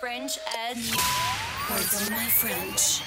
French Ed Pardon my French.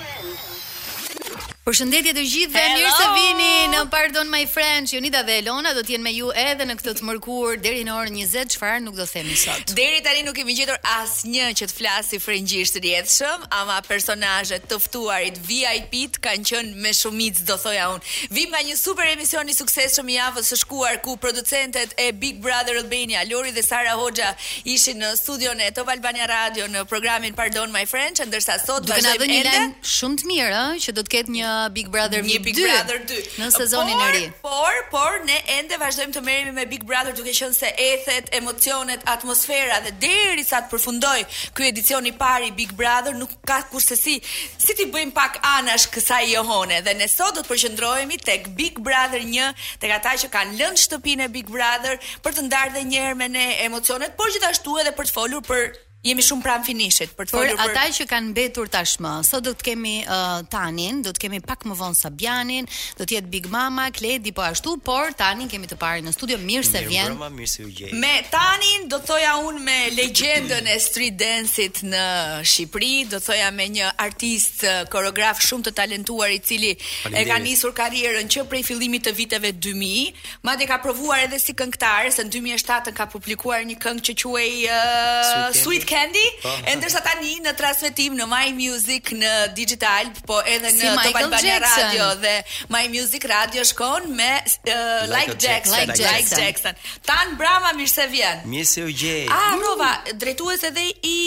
Përshëndetje të gjithëve, mirë se vini në Pardon My French. Jonida dhe Elona do të jenë me ju edhe në këtë të mërkurë deri në orën 20, çfarë nuk do të themi sot. Deri tani nuk kemi gjetur asnjë që të flasi frëngjisht rrjedhshëm, ama personazhe të ftuarit VIP-të kanë qenë me shumicë, do thoja unë. Vijmë nga një super emision i suksesshëm i javës së shkuar, ku producentet e Big Brother Albania, Lori dhe Sara Hoxha, ishin në studion e Top Albania Radio në programin Pardon My French, ndërsa sot Duke na dhënë një lajm shumë të mirë, ëh, që do të ketë një Big Brother VIP 2. Një Big Brother 2. Në sezonin e ri. Por, por ne ende vazhdojmë të merremi me Big Brother duke qenë se ethet, emocionet, atmosfera dhe derisa të përfundojë ky edicion i parë i Big Brother, nuk Ka kurrsesi si t'i bëjmë pak anash kësaj jehone dhe ne sot do të përqendrohemi tek Big Brother 1, tek ata që kanë lënë shtëpinë e Big Brother për të ndarë dhe një herë me ne emocionet, por gjithashtu edhe për të folur për jemi shumë pranë finishit për të folur për ata që kanë mbetur tashmë. Sot do të kemi uh, Tanin, do të kemi pak më vonë Sabjanin, do të jetë Big Mama, Kledi po ashtu, por Tanin kemi të parë në studio. Mirë se vjen. Mirë se Me Tanin do të thoja unë me legjendën e street dance-it në Shqipëri, do të thoja me një artist eh, koreograf shumë të talentuar i cili e ka nisur karrierën që prej fillimit të viteve 2000, madje ka provuar edhe si këngëtar, se në 2007 ka publikuar një këngë që quhej uh, Sweet Candy, po. e ndërsa tani në transmetim në My Music në Digital Po edhe në Top Albania Radio dhe My Music Radio shkon me uh, Like Jackson, Like Jackson. Jackson. Tan Brama mirë se vjen. Mirë se ju gjej. Ah, prova, drejtues edhe i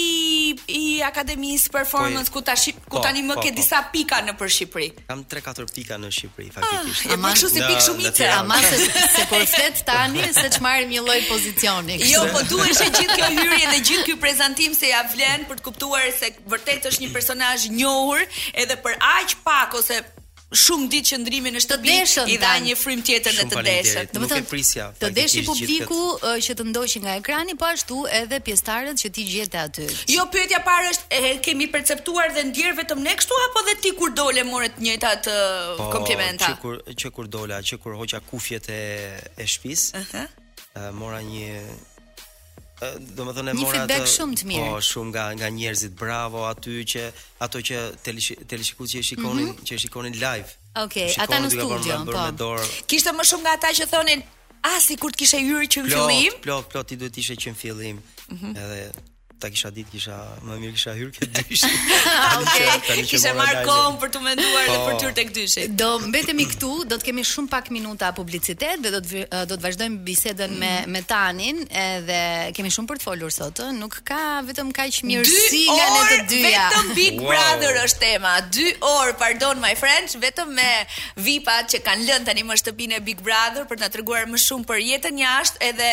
i Akademisë Performance po, ku tash ku po, tani më po, ke disa pika nëpër Shqipëri. Kam 3-4 pika në Shqipëri ah, faktikisht. Ah, Aman shumë si pikë shumice. Aman se se po flet tani seç marrim një lloj pozicioni. Jo, po duhesh e gjithë kjo hyrje dhe gjithë ky prezantim se ia vlen për të kuptuar se Vërtet është një personazh i njohur edhe për aq pak ose shumë ditë qëndrimi në shtëpi i dha një frymë tjetër në të deshën. Do të prisja. Të deshi publiku që të ndoqi nga ekrani, po ashtu edhe pjesëtarët që ti gjete aty. Jo pyetja e parë është e kemi perceptuar dhe ndier vetëm ne kështu apo dhe ti kur dole more të njëjtat po, komplimenta. Po kur që kur dola, që kur hoqa kufjet e e shtëpisë. Ëh. Uh -huh. Mora një domethënë e mora atë shumë të mirë. Po, shumë nga nga njerëzit. Bravo aty që ato që teleshikuesit që e shikonin, mm -hmm. që e shikonin live. Okej, okay, ata në studio, po. Kishte më shumë nga ata që thonin, "Ah, sikur të kishe hyrë që në fillim." Plot, plot, plot, ti duhet të ishe që në fillim. Mm -hmm. Edhe ta kisha ditë kisha Më mirë kisha hyrë te dyshi. Okej. Okay. Kisha marr kohën për të menduar dhe për të po. hyrë tek dyshi. Do mbetemi këtu, do të kemi shumë pak minuta publicitet dhe do të do të vazhdojmë bisedën me me Tanin, edhe kemi shumë për të folur sot, ë, nuk ka vetëm kaq mirësi nga ne të dyja. Vetëm Big Brother është tema. 2 orë, pardon my friends, vetëm me VIP-at që kanë lënë tani më shtëpinë e Big Brother për të na treguar më shumë për jetën jashtë edhe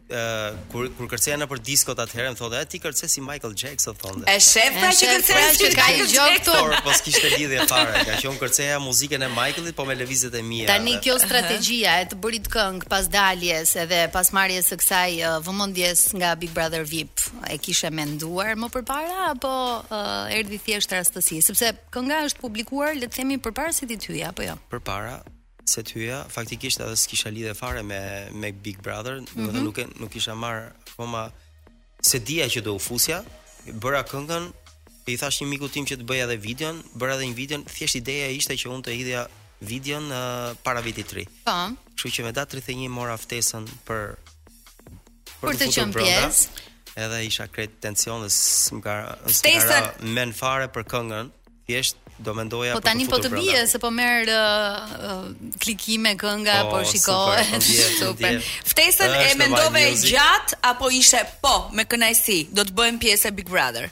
kur kur kërceja nëpër diskot atëherë më thoshin, "A ti kërce si Michael Jackson thonin." E shef pra që kërce pra që ka një gjë këtu. Por po s'kishte lidhje fare, nga që unë kërceja muzikën e Michaelit po me lëvizjet e mia. Tani kjo strategjia e të bërit këngë pas daljes edhe pas marrjes së kësaj uh, vëmendjes nga Big Brother VIP, e kishe menduar më përpara apo uh, erdhi thjesht rastësi, sepse kënga është publikuar, le të themi përpara se ti hyje apo jo. Përpara, se të hyja, faktikisht edhe s'kisha lidhje fare me me Big Brother, mhm. domethënë nuk e nuk kisha marr akoma s'e dija që do u fusja, bëra këngën, i thash një miku tim që të bëja edhe video, bëra edhe një video, thjesht ideja ishte që unë të hidhja videon uh, para vitit të ri. Po. Kështu që me datë 31 mora ftesën për për, për të qenë pjesë. Edhe isha krejt tension dhe s'më ka s'më ka men fare për këngën. Thjesht do mendoja po tani po të bie se po merr uh, klikime kënga oh, po shikohet po super ftesën e mendove gjat apo ishte po me kënaqësi do të bëhem pjesë e Big Brother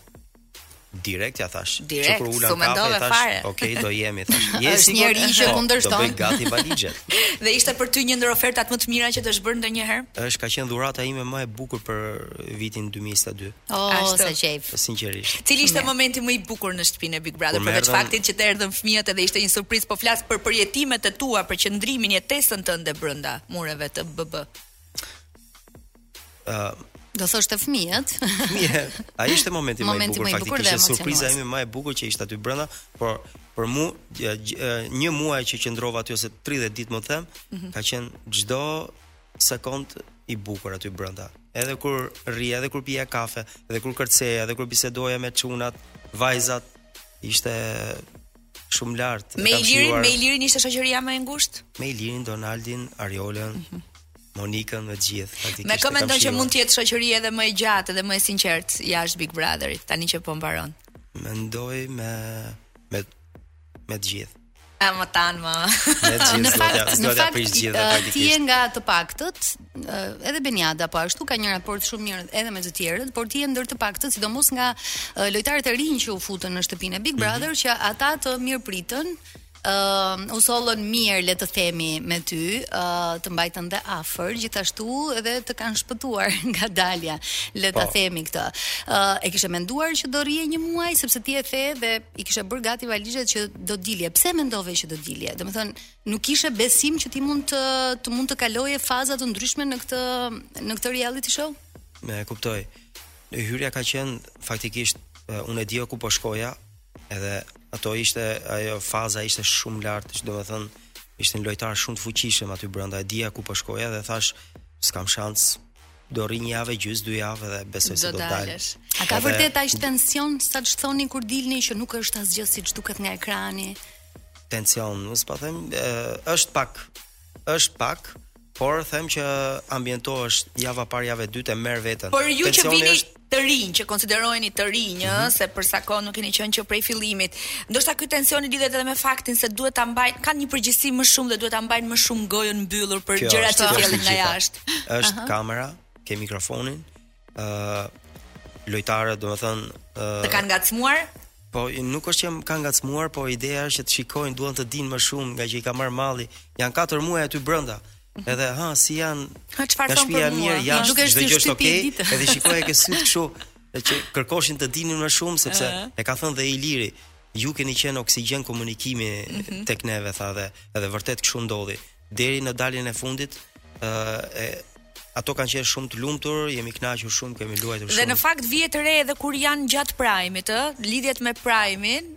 direkt ja thash. Direkt, që kur u ulëm kafe thash. Okej, okay, do jemi thash. Je si njeri që po, kundërshton. Po bëj gati valixhet. dhe ishte për ty një ndër ofertat më të mira që të është bërë ndonjëherë? Është ka qenë dhurata ime më e bukur për vitin 2022. Oh, Ashtu. sa qejf. Po sinqerisht. Cili ishte momenti më i bukur në shtëpinë e Big Brother përveç faktit që të erdhën fëmijët edhe ishte një surprizë, po flas për përjetimet e tua, për qëndrimin, jetesën tënde brenda mureve të BB. Ë, uh, Do thosha fëmijët. Fëmijët. Ai ishte momenti, momenti më i bukur, faktikisht ishte surpriza ime më e bukur që ishte aty brenda, por për mua një muaj që qëndrova aty ose 30 ditë me thënë, mhm. ka qenë çdo sekond i bukur aty brenda. Edhe kur rrija, edhe kur pija kafe, edhe kur kërceja, edhe kur bisedoja me çunat, vajzat, ishte shumë lart. Me Ilirin, me Ilirin ishte shoqëria më e ngushtë? Me Ilirin, Donaldin, Ariolën, mhm Monikën me të gjithë. Me kë mendon që mund të jetë shoqëri edhe më e gjatë dhe më e sinqertë jashtë Big Brotherit, tani që po mbaron? Mendoj me me me të gjithë. A më tan më. Në fakt, zotja, zotja prish gjithë ata dikush. Ti je nga të paktët, edhe Benjada po ashtu ka një raport shumë mirë edhe me të tjerët, por ti je ndër të paktët, sidomos nga lojtarët e rinj që u futën në shtëpinë e Big mhm. Brother mm -hmm. që ata të mirëpritën uh, u sollën mirë le të themi me ty, uh, të mbajtën dhe afër, gjithashtu edhe të kanë shpëtuar nga dalja, le ta po. themi këtë. Uh, e kishe menduar që do rrije një muaj sepse ti e the dhe i kishe bërë gati valixhet që do dilje. Pse mendove që do dilje? Domethënë, nuk kishe besim që ti mund të të mund të kaloje faza të ndryshme në këtë në këtë reality show? Më kupton. Hyrja ka qenë faktikisht unë e dija ku po shkoja, edhe ato ishte ajo faza ishte shumë lart, domethënë, ishin lojtarë shumë të fuqishëm aty brenda, e dija ku po shkoja dhe thash s'kam shans, do rri një javë gjys dy javë dhe besoj se do të dal. A ka vërtet aq tension sa ç'thoni kur dilni që nuk është asgjë siç duket nga ekrani? Tension, mos po them, është pak është pak, por them që ambientohesh java parë, java dytë e merr veten. Por ju që vini është... të rinj që konsideroheni të rinj, ëh, mm -hmm. se për sa kohë nuk keni qenë që prej fillimit. Ndoshta ky tensioni lidhet edhe me faktin se duhet ta mbajnë kanë një përgjegjësi më shumë dhe duhet ta mbajnë më shumë gojën mbyllur për gjërat që vijnë nga jashtë. Është uh -huh. kamera, ke mikrofonin, ëh, uh, lojtarët, domethënë, ëh, uh, të kanë ngacmuar. Po nuk është që më kanë ngacmuar, po ideja është që të shikojnë, duan të dinë më shumë ngaqë i ka marr malli. Jan 4 muaj aty brenda. Edhe ha si janë. Ha çfarë thon për mua? Mirë, ja, nuk është çdo gjë është okay. Edhe shikoj e ke sytë kështu që kërkoshin të dinin më shumë sepse e ka thënë dhe Iliri, ju keni qenë oksigjen komunikimi mm -hmm. tek neve tha dhe edhe vërtet kështu ndodhi. Deri në daljen e fundit, ë e ato kanë qenë shumë të lumtur, jemi kënaqur shumë, kemi luajtur shumë. Dhe në fakt vihet re edhe kur janë gjatë prajmit, ë, lidhjet me prajmin,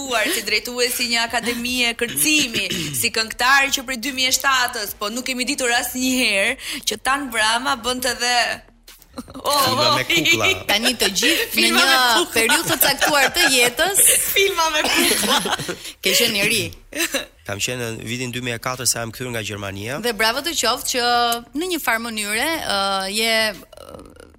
shënuar si drejtues i një akademie kërcimi, si këngëtar që prej dy mijë e shtatës, po nuk kemi ditur asnjëherë që Tan Brama bënte dhe filma me kukla. Tani të gjithë në një periudhë të caktuar të jetës, filma me kukla. Ke qenë i ri. Kam qenë në vitin 2004 sa jam kthyer nga Gjermania. Dhe bravo të qoftë që në një farë mënyre uh, je uh,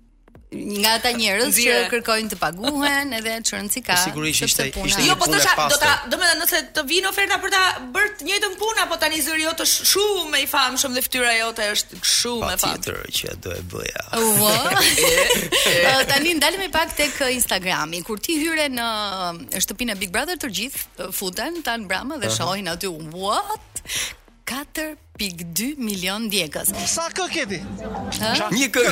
nga ata njerëz që kërkojnë të paguhen edhe ç'rëndësi ka. Sigurisht ishte ishte jo, po thosha do ta, domethënë nëse të vijnë oferta për ta bërë të njëjtën punë apo tani zëri jot është shumë i famshëm dhe fytyra jote është shumë e famshme. Patjetër që do e bëja. Uvo. tani ndalemi pak tek Instagrami. Kur ti hyre në shtëpinë e Big Brother të gjithë futen Tan Brama dhe shohin aty what? 4 Pikë dy milion ndjekës. Sa kë ke ti? Një kë.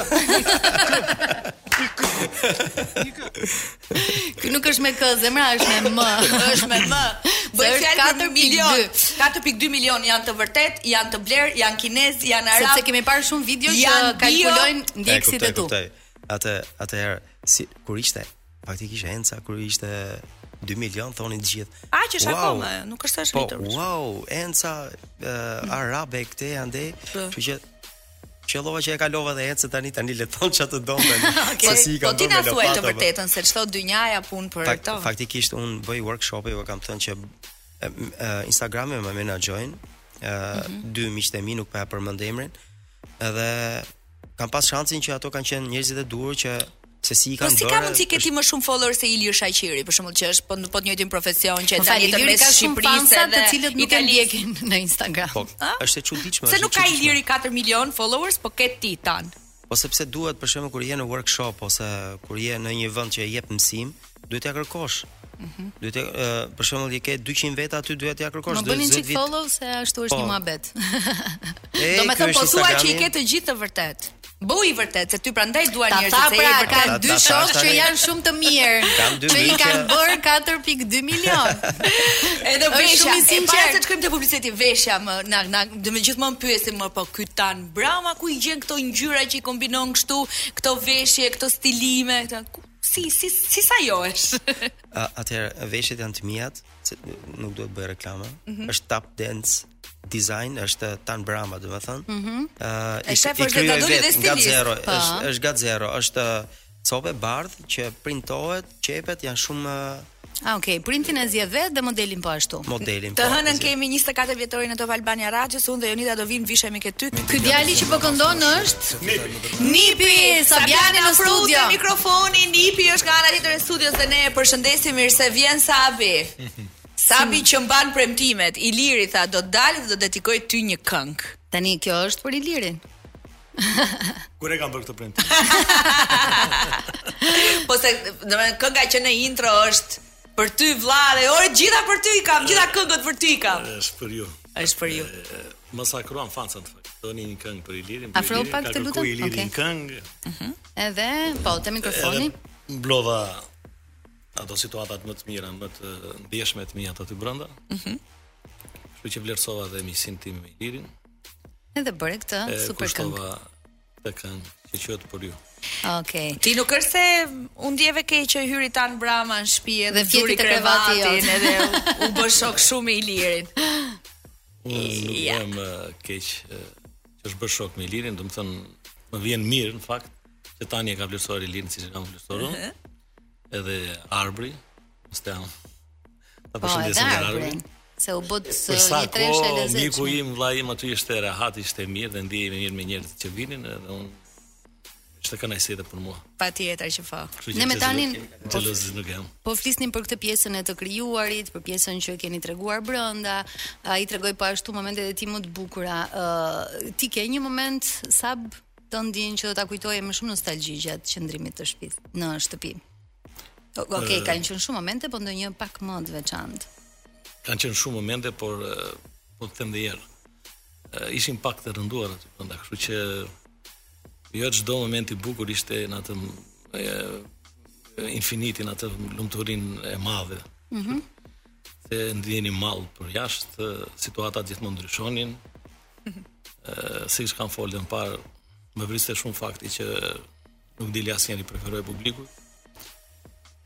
Ky nuk është me kë, zemra, është me më. Është me më. Bëhet fjalë për 4 milion. 4.2 milion janë të vërtet, janë të bler, janë kinez, janë arab. Sepse kemi parë shumë video që kalkulojnë ndjekësit e tu. Atë atëherë si kur ishte Faktikisht Enca kur ishte 2 milion thonin të gjithë. Aq është wow, akoma, nuk është ashtu rritur. Po, wow, Enca uh, arabe këte ande, po. kështu që Qellova që e kalova dhe ecë tani tani le të thon çfarë të don tani. okay. Po si ka po ti na thuaj të vërtetën se ç'do dynjaja pun për Fakt, to. Faktikisht un bëj workshop e ju kam thënë që Instagrami më menaxhojnë, ë uh, mm -hmm. dy miqtë e mi nuk po ua përmend emrin. Edhe kam pas shancin që ato kanë qenë njerëzit e duhur që se si i po kanë bërë. Po si ka mundësi ke ti më shumë follower se Ilir Shaqiri, për shembull, që është po po të njëjtin profesion që po tani të mes Shqipërisë dhe të cilët nuk e ndjekin në Instagram. Po, është e çuditshme. Se nuk ka Iliri 4 milion followers, po ke ti tan. Po sepse duhet për shembull kur je në workshop ose kur je në një vend që jep mësim, duhet t'ja kërkosh. Mm -hmm. Duhet uh, për shembull i ke 200 veta aty duhet t'ja kërkosh. Më bëni çik follow se ashtu është po. një muhabet. Domethënë po thua që i ke të gjithë të vërtet. Po i vërtet se ty prandaj duan njerëz të tjerë. Pra, kam dy shok që janë shumë të mirë. Që i kanë bër 4.2 milion. Edhe veshja, e para se të shkojmë te publiciteti veshja më na na domethënë gjithmonë pyesim më po ky Tan Brama ku i gjen këto ngjyra që i kombinon kështu, këto veshje, këto stilime, këto Si si si sa jo është. Atëherë veshjet janë të miat, nuk duhet të bëj reklama. Mm -hmm. Është tap dance design është Tan Brama, domethënë. Ëh, mm -hmm. uh, i shef është nga doli dhe stili. Nga zero, pa. Po. është është nga zero, është copë bardh që printohet, qepet janë shumë Ah, okay, printin e zgjedh vet dhe modelin po ashtu. Modelin. Po, të hënën kemi 24 vjetorin në Top Albania Radio, unë dhe Jonida do vim vishemi ke ty. Ky djali që po këndon është Nipi, Sabiani në studio. Mikrofoni i nipit është nga ana tjetër e studios dhe ne e përshëndesim mirë se vjen Sabi. Sabi që mban premtimet, Iliri tha do të dalë dhe do të dedikoj ty një këngë. Tani kjo është për Ilirin. Kur e kam bërë këtë premtim? po se, do kënga që në intro është për ty vlla dhe ore gjitha për ty i kam, gjitha këngët për ty i kam. Është për ju. Është për ju. Mos sa shkruan fansat. Doni një këngë për Ilirin? Afro pak të lutem. Ku Iliri një këngë? Mhm. Edhe po te mikrofoni. Mblodha ato situatat më të mira, më të ndjeshme të mia ato të brenda. Mhm. Kështu që vlerësova dhe miqësinë time me Ilirin. Edhe bëre këtë super këngë. Kushtove atë këngë që quhet Për ju. Okej. Ti nuk është se u ndjeve keq që hyri Tan Brama në shtëpi edhe fjeti te krevati edhe u bë shok shumë me Ilirin. Nuk jam keq që është bë shok me Ilirin, domethënë më vjen mirë në fakt që tani e ka vlerësuar Ilirin siç e kam vlerësuar. Edhe Arbri, Stel. Po, përshëndesim dhe Arbrin. Se u bëtë një treshe e lezeqme. Miku im, vla im, aty ishte rehat, ishte mirë dhe ndihej mirë me njerëzit që vinin edhe unë Ishte kënaqësi edhe për mua. Patjetër që po. Ne me Tanin xheloz nuk jam. Po flisnim për këtë pjesën e të krijuarit, për pjesën që keni treguar brenda. Ai tregoi po ashtu momentet e tij më të bukura. Ë uh, ti ke një moment tëndin që do ta kujtoje me shumë nostalgji gjatë qëndrimit të shtëpisë në shtëpi. Okej, okay, kanë qenë shumë momente, po ndonjë pak më të veçantë. Kanë qenë shumë momente, por po të them dhe njëherë. Ishin pak të rënduar aty brenda, kështu që jo çdo moment i bukur ishte në atë infinitin atë lumturinë e madhe. Mhm. Mm se ndieje mall për jashtë, situatat gjithmonë ndryshonin. Mhm. Mm Ëh, siç kam folur më parë, më vriste shumë fakti që Nuk dili asnjëherë i preferuar i publikut.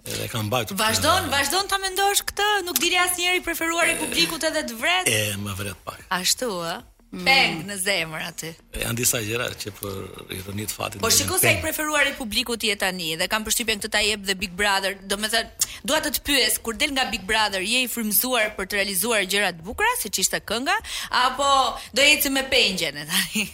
Edhe e kam mbajtur. Vazhdon, vazhdon ta mendosh këtë, nuk dili asnjëherë i preferuar i publikut edhe të vret. E më vret pak. Ashtu ë. Mm. Peng në zemër aty. Janë disa gjëra që për ironi të fatit. Po shikoj se i preferuari i publikut je tani dhe kam përshtypjen këtë ta jep dhe Big Brother. Domethënë, dua të të pyes, kur del nga Big Brother, je i frymëzuar për të realizuar gjëra të bukura, siç ishte kënga, apo do ecim me pengjet tani?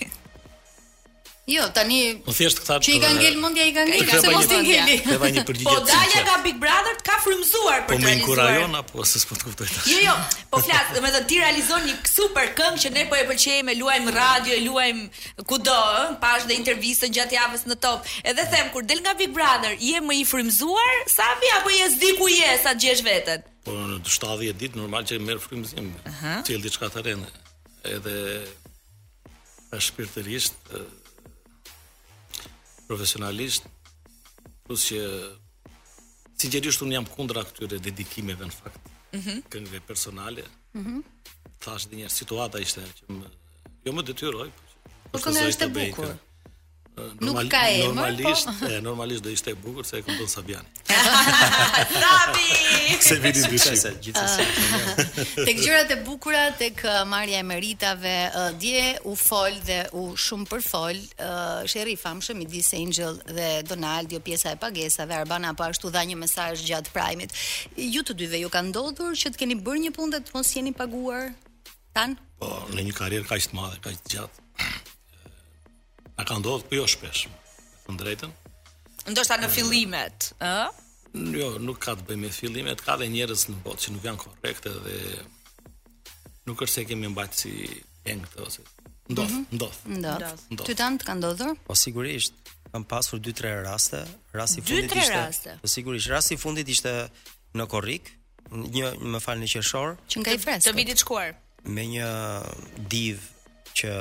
Jo, tani Po thjesht këta që i kanë ngel pengje i kanë ngel, se mos i ngeli. Ktheva një përgjigje. Po dalja nga Big Brother të ka frymëzuar për të. Po më inkurajon apo se s'po të kuptoj tash. Jo, jo, po flas, domethënë ti realizon një super këngë që ne po e pëlqejmë, e luajmë radio, e luajmë kudo, ë, pashë dhe intervistën gjatë javës në top. Edhe them kur del nga Big Brother, je më i frymëzuar, Safi apo je s'di ku je, si e ndjen veten? Po në 70 ditë normal që merr frymëzim. Ti e diçka të rëndë. Edhe e shpirtërisht, e, profesionalisht, plus që sinqerisht unë jam kundra këtyre dedikimeve në fakt. Mm -hmm. Këngëve personale. Mm -hmm. Thashë dhe një situata ishte që më, jo më detyroi, po, po kënga është e bukur. Bejka. Nuk ka emër, po. Normalisht, e, normalisht do ishte e bukur se e këndon Sabiani. Sabi! S'e vini në dyshim. Gjithsesi. Tek gjërat e bukura, tek uh, marrja e meritave, uh, dje u fol dhe u shumëpërfol uh, sherri i famshëm midis Angel dhe Donald, jo pjesa e pagesave, Arbana po ashtu dha një mesazh gjatë prajmit. Ju të dyve ju ka ndodhur që të keni bërë një punë dhe të mos jeni paguar? Tan? Po, në një karrierë kaq të madhe, kaq të gjatë, Na ka ndodhur po jo shpesh. Të drejtën. Ndoshta në fillimet, ë? Jo, nuk ka të bëjë me fillimet, ka dhe njerëz në botë që nuk janë korrektë dhe nuk është se kemi mbajtë si peng këto ose. Ndodh, mm -hmm. ndodh. Ndodh. ndodh. Ty Tan të ka ndodhur? Po sigurisht, kam pasur 2-3 raste. Rasti i fundit ishte. 2-3 raste. Po sigurisht, rasti i fundit ishte në korrik, ë më falni qershor. Qenka i freskët. Të vitit të shkuar. me një divë që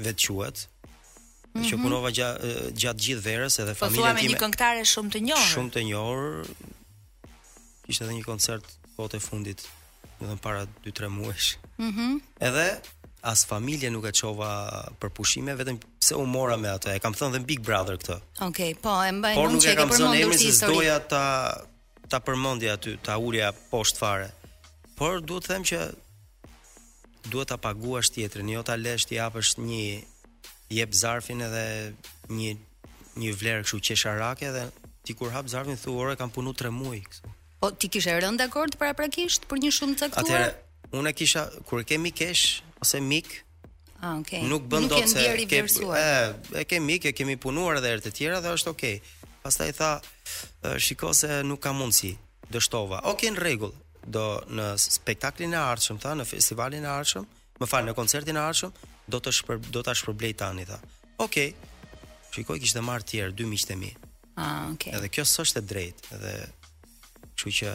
vetë quhet, mm -hmm. që mhm. punova gjatë gjat gjithë verës edhe po familja time. Po me një këngëtare shumë të njohur. Shumë të njohur. Kishte edhe një koncert kohët e fundit, domethënë para 2-3 muajsh. Mhm. Mm edhe as familjen nuk e çova për pushime, vetëm se u mora me atë. E kam thënë dhe Big Brother këtë. Okej, okay, po e mbaj mend. S'e kam thënë emrin se doja ta ta përmendja aty, ta ulja poshtë fare. Por duhet të them që duhet ta paguash tjetrin, jo ta lesh t'i japësh një jep zarfin edhe një një vlerë kështu qesharake dhe ti kur hap zarfin thu ore kam punu 3 muaj kështu. Po ti kishe rënë dakord paraprakisht për një shumë të caktuar? Atëherë unë kisha kur e ke mikesh ose mik, Ah, okay. Nuk bën dot se ke e, e ke mik, e kemi punuar edhe herë të tjera dhe është okay. Pastaj tha, shiko se nuk ka mundësi. Dështova. Okay, në rregull. Do në spektaklin e ardhshëm, tha, në festivalin e ardhshëm, më fal, në koncertin e ardhshëm, do të shpër, do ta shpërblej Tani, tha. Okay. Shikoj kishte marrë të tjerë dy miqtë e mi. Ah, okay. Edhe kjo s'është e drejtë, edhe kështu që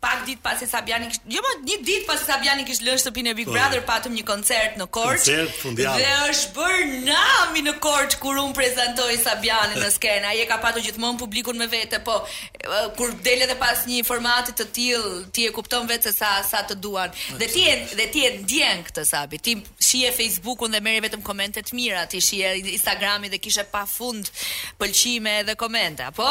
Pak ditë pasi Sabiani kishte, jo më një ditë pasi Sabiani kishte lënë shtëpinë e Big po. Brother, patëm një koncert në Korçë. Koncert fundjavë. Dhe është bërë nami në Korçë kur unë prezantoj Sabianin në skenë. Ai e ka patur gjithmonë publikun me vete, po kur del edhe pas një formati të tillë, ti e kupton vetë se sa sa të duan. Dhe ti e dhe ti e ndjen këtë Sabi. Ti shihje Facebookun dhe merrje vetëm komente të mira, ti shihje Instagramin dhe kishe pafund pëlqime edhe komente, apo?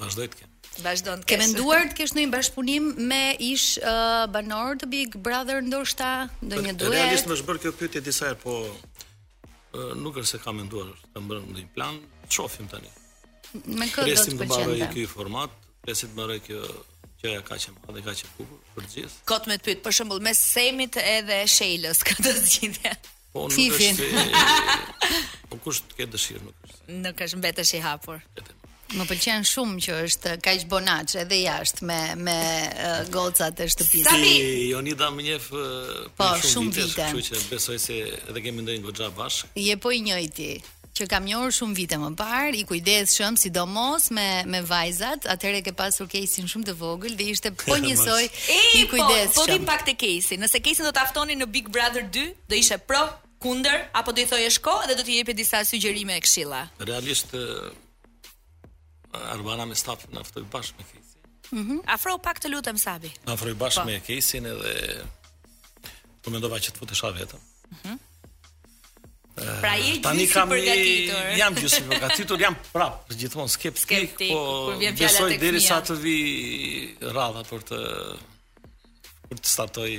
Vazhdoj të kem. Vazhdon të kesh. Ke menduar të kesh ndonjë bashkëpunim me ish uh, banor të Big Brother ndoshta ndonjë duet? Realisht më është bërë kjo pyetje disa herë, po uh, nuk është se kam menduar të bëj ndonjë plan, shohim tani. Me kë do të pëlqente? Presim të mbarojë ky format, presim të mbarojë kjo gjë kaq e madhe, kaq e bukur për të gjithë. Kot me të pyet, për shembull, mes Semit edhe Shelës, kë do zgjidhje. Po nuk është si... Po kush të ketë dëshirë nuk është. Nuk është mbetësh i hapur. Më pëlqen shumë që është kaq bonaç edhe jashtë me me uh, gocat e shtëpisë. Ti Jonida më njeh po, shumë vite, kështu që besoj se edhe kemi ndenjur goxha bashkë. Je po i njëjti. që kam njohur shumë vite më parë, i kujdesshëm, sidomos me me vajzat, atëherë ke pasur Kejsin shumë të vogël dhe ishte po njësoj i po, kujdesshëm. Po, po dalim pak te Kejsi. Nëse Kejsin do ta ftonin në Big Brother 2, do ishe pro, kundër apo do i thoje shko dhe do t'i jepje disa sugjerime e këshilla. Realisht Arbana me stafin na ftoi bashkë me Kejsin. Mhm. Mm Afro pak të lutem Sabi. Na ftoi bashkë po. me Kejsin edhe po mendova që të futesha vetëm. Mhm. Pra je gjysmë i përgatitur. Jam gjysmë i përgatitur, jam prap gjithmonë skeptik, skeptik po kur vjen fjala tek. Besoj derisa të vi radha për të për të testoj.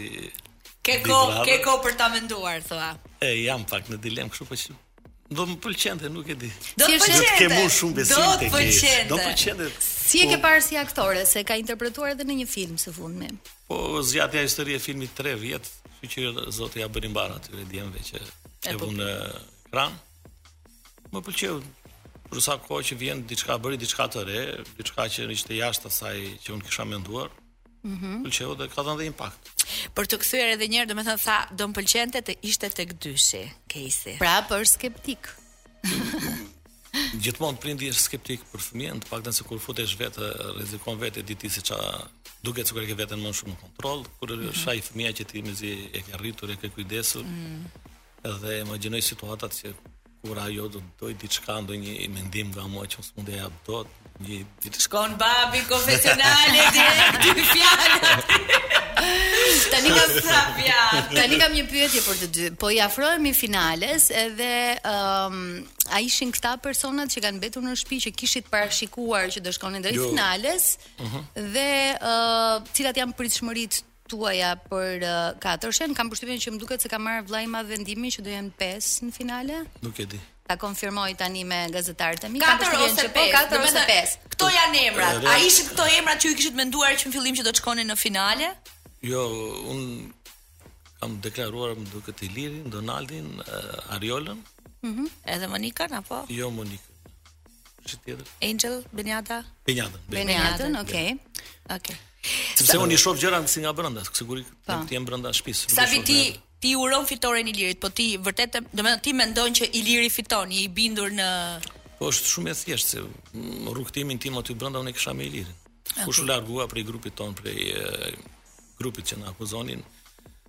Ke kohë, ke kohë për ta menduar thua. E jam pak në dilemë kështu po që Do më pëlqente, nuk e di. Do të pëlqente. Do të kem unë shumë besim tek. Do të pëlqente. Do të pëlqente. Si e ke po- parë si aktore se ka interpretuar edhe në një film së fundmi? Po zgjati ajo historia e filmit 3 vjet, kështu që zoti ja bëftë mbarë atyre djemve që e po- vunë në ekran. Më pëlqeu. Për sa kohë që vjen diçka bëri diçka të re, diçka që ishte jashtë asaj që unë kisha menduar. Mm -hmm. Pëlqeu dhe ka dhënë dhe impakt. Për të kthyer edhe një herë, domethënë tha, do më pëlqente të ishte tek dyshi, Kejsi. Prapë skeptik. Gjithmonë prindi është skeptik për fëmijën, të paktën se kur futesh vetë, rrezikon vetë di ti se ça duket sikur e ke veten më shumë në kontroll, kur mm -hmm. është ai fëmija që ti mezi e ke rritur, e ke kujdesur. Mm -hmm. Edhe imagjinoj situatat që kur ajo do të dojë diçka, ndonjë mendim nga mua që s'mund të jap dot, një ditë shkon babi në konfesional e direkt dy fjalë. Tani kam prap ja. Tani kam një pyetje për të dy. Po i afrohemi finales edhe ëm um, a ishin këta personat që kanë mbetur në shtëpi që kishit parashikuar që do shkonin drejt jo. finales? Uh mhm. -huh. Dhe ë uh, cilat janë pritshmëritë tuaja për uh, katërshen. Kam përshtypjen që më duket se ka marrë vllai i madh vendimin që do jenë pesë në finale. Nuk e di. Ta konfirmoj tani me gazetarët e mi. Kam përshtypjen që po katër ose pesë. Këto janë emrat. A ishin këto emrat që ju kishit menduar që në fillim që do të shkonin në finale? Jo, un kam deklaruar më duket Ilirin, Donaldin, uh, Ariolën. Mhm. Mm Edhe Monikën apo? Jo Monikën. Kë tjetër? Beniada. Beniada. Beniada, okay. Okay. Sepse unë i shoh gjërat si nga brenda, sigurisht, po. Ti, jam brenda shtëpisë. Sabi, ti i uron fitoren Ilirit, po ti vërtet, domethënë ti mendon që Iliri fiton, je i bindur në Po është shumë e thjeshtë se mm, rrugëtimin tim aty brenda unë e kisha me Ilirin. Kush u largua prej grupit ton, prej grupit që na akuzonin,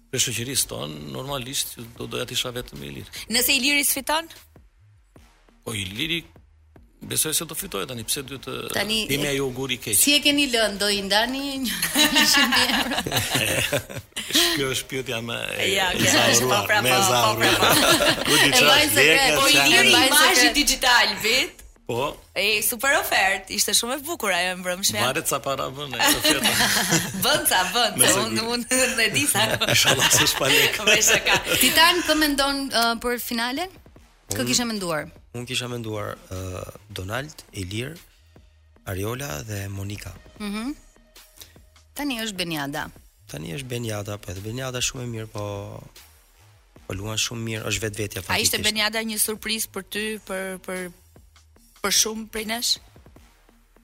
prej shoqërisë ton, normalisht do doja të isha vetëm me Ilirin. Nëse Iliri s'fiton? Po Iliri Besoj se do fitojë tani, pse duhet të tani, jemi ai ogur i keq. Si e keni lënë, do i ndani njëqind mijë euro. Kjo është pyetja më e ja, e zaruar, më e zaruar. Po di çfarë, dhe e po i liri imazhi digital vet. Po. E super ofertë, ishte shumë e bukur ajo e mbrëmshme. Varet sa para vën në ofertë. Vën sa vën, të unë mund të di sa. Inshallah s'është pa lekë. Po është ka. Ti tani, kë mendon uh, për finalen? Kë kishe menduar? Unë kisha menduar uh, Donald, Ilir, Ariola dhe Monika. Mhm. Mm Tani është Benjada. Tani është Benjada, po edhe Benjada shumë e mirë, po po luan shumë mirë, është vetvetja faktikisht. A ishte Benjada një surprizë për ty, për për për shumë prej nesh?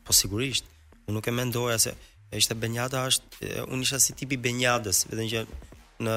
Po sigurisht. Unë nuk e mendoja se ishte Benjada është unë isha si tipi i Benjadës, vetëm që në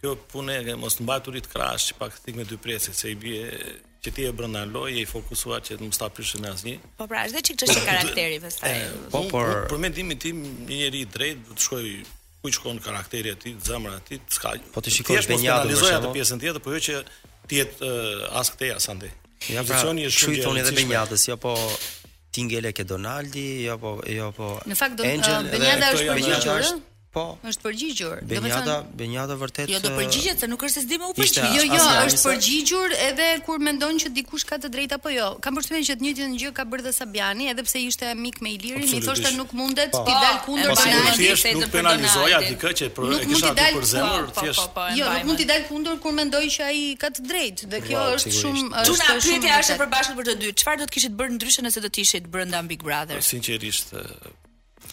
Kjo punë e mos të mbajturit krah është pak thikë me dy presa, se i bie që ti je brenda në lojë, je i fokusuar që të mos ta prishësh me asnjë. Po pra, është dhe çikë çështje karakteri, pastaj. Po, por... Për mendimin tim, një njeri i drejtë do të shkojë ku i shkon karakteri i tij, zemra e tij, s'ka... Po të shikosh dhe njëherë për atë pjesën tjetër, po jo që të jetë uh, as këtej, as andej. Ja, pra, siç i thonin dhe Benjadës, jo po ti ngele ke Donaldi, jo po... Jo, po Në fakt, Benjada është përgjigjur, Po. Është përgjigjur. Domethënë Benjada vërtet. Jo, do përgjigjet se nuk është se s'di me u përgjigj. Jo, jo, është përgjigjur edhe kur mendon që dikush ka të drejtë apo jo. Kam përshtypjen që të njëjtën gjë ka bërë dhe Sabiani, edhe pse ishte mik me Ilirin, i thoshte nuk mundet t'i dal kundër Donaldit. Nuk penalizoj dot dikë që e kisha për zemër, thjesht. Po, po, po, jo, nuk mund t'i dal kundër kur mendoj që ai ka të drejtë dhe kjo është shumë është shumë. Çuna pyetja është e përbashkët për të dy. Çfarë do të kishit bërë ndryshe nëse do të ishit brenda Big Brother? Sinqerisht,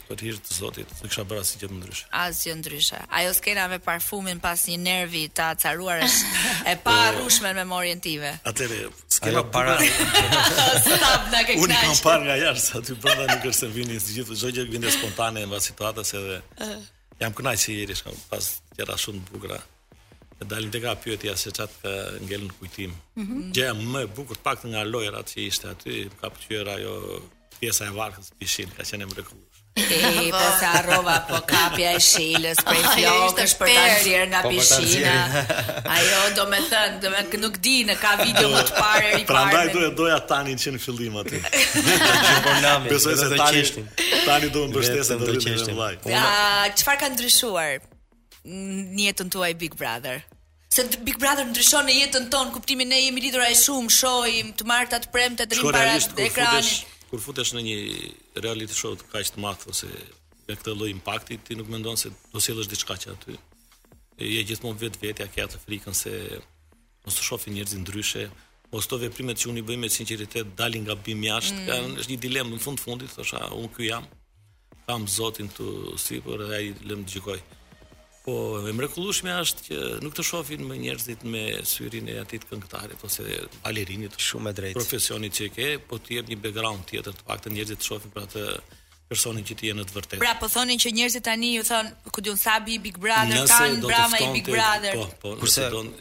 Për hir të Zotit, nuk kisha bërë asgjë më ndryshe. Asgjë ndryshe. Ajo skena me parfumin pas një nervi të acaruar është e pa po. harrueshme në memorien time. Atëherë, skena Ajo para. Stop na ke kënaq. Unë kam parë nga jashtë aty brenda nuk është se vijnë të gjitha çdo gjë vjen spontane mbas situatës edhe. Uh. Jam kënaq se, d.m.th. kam pas gjëra shumë të bukura. E dalim te kjo pyetja se ça të ka ngel në kujtim. Mm -hmm. Gjëja më e bukur pak nga lojrat që ishte aty, ka pëlqyer ajo Pjesa e varkës te pishina, ka qenë e mrekullueshme. E, po se harrova po kapja e Sheilës prej flokësh për ta nxjerrë nga po, pishina. Ajo, do me thënë, do me nuk di në ka video më të pare e riparë. Prandaj duhet doja tani që në fillim aty. Po Besoj se tani, tani do më mbështesë në rritje në vlerë. Çfarë ka ndryshuar në jetën tuaj Big Brother? Se Big Brother ndryshon në jetën tonë, kuptimin ne jemi lidhur aq shumë, shohim të martat, të premtet rrimë para ekranit. Kur futesh në një reality show të kaq të madh ose me këtë lloj impakti, ti nuk mendon se do sjellësh diçka që aty. E je gjithmonë vetvetja ke atë frikën se mos të shohin njerëzit ndryshe, mos këto veprimet që unë i bëj me sinqeritet dalin nga bien jashtë, mm. kanë është një dilemë në fund të fundit, thosha, unë ky jam. Kam Zotin këtu sipër dhe ai le të më gjykojë. Po e mrekullueshmja është që nuk të shohin më njerëzit me syrin e atij këngëtarit ose balerinit. Shumë e drejtë. Profesionit që ke, po të jep një background tjetër, të paktën njerëzit të shohin për atë personin që ti je në të vërtetë. Pra po thoni që njerëzit tani ju thonë, ku di unë Sabi i Big Brother, Tan Brama i Big Brother. Po, po, nëse do të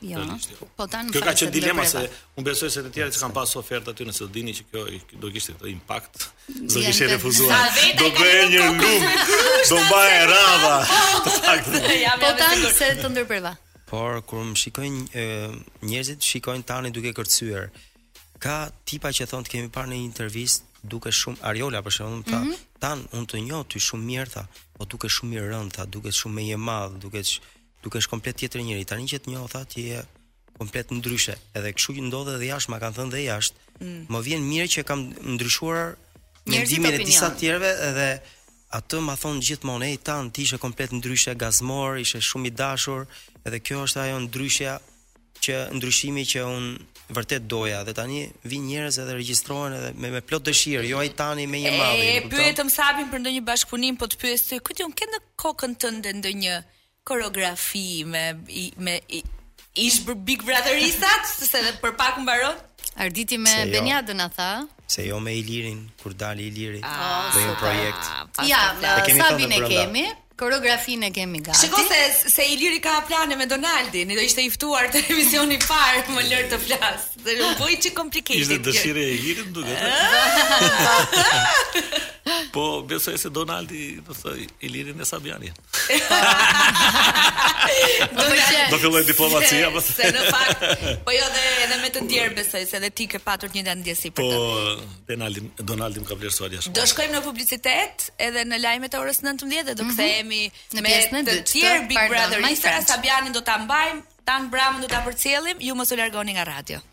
Jo. Po tani kjo ka qenë dilema se unë besoj se të tjerët që kanë pas ofertë aty nëse do dinin që kjo do kishte këtë impakt, s'do kishin refuzuar. Do bëhej një lumë. Do mbahej radha. Po tani se të ndërpreva. Por kur më shikojnë njerëzit shikojnë tani duke kërcyer. Ka tipa që thonë të kemi parë në intervistë dukesh shumë Ariola për shembull, tha, mm -hmm. Tan unë të njoh ty shumë mirë tha, po dukesh shumë i rëndë tha, dukesh shumë më i madh, duke dukesh komplet tjetër njeri. Tani që të njoh tha ti je komplet ndryshe. Edhe kështu që ndodh edhe jashtë, ma kanë thënë dhe jashtë. Mm. Më vjen mirë që kam ndryshuar mendimin e disa të tjerëve edhe atë ma thonë gjithmonë, "Ej Tan, ti ishe komplet ndryshe, gazmor, ishe shumë i dashur." Edhe kjo është ajo ndryshja që ndryshimi që unë vërtet doja dhe tani vijnë njerëz edhe regjistrohen edhe me, me plot dëshirë, jo ai tani me një malli. E pyetëm Sabin për ndonjë bashkëpunim, po të pyes ty, ku di unë, ke në kokën tënde ndonjë? Një Koreografi me me ish Big Brotheristat, se edhe për pak mbaron. Arditi me jo. Beniadën na tha. Se jo me Ilirin, kur dali Iliri, ah, bëjmë projekt. Ja, Sabin e kemi? Koreografinë e kemi gati. Shiko se se Iliri ka plane me Donaldin, do ishte i ftuar te emisioni i parë, më lër të flas. Dhe u bë një çik komplikimi. Ishte dëshira e Ilirit duket. po besoj se Donaldi do të ftojë Ilirin e Sabianin. Do të qenë. Do fillojë diplomacia, po. Se në fakt, po jo dhe edhe me të tjerë besoj se edhe ti ke patur të njëjtat ndjesi për Po, të. Donaldi, Donaldi më ka vlerësuar jashtë. Do shkojmë në publicitet edhe në lajmet e orës 19 dhe do kthehemi Mhm. Në me pjesën e të dytë, tjerë të- Big pardon, Brother my Istra friend. Sabianin do ta mbajmë, Tan Bramën do ta përcjellim, ju mos u largoni nga radio.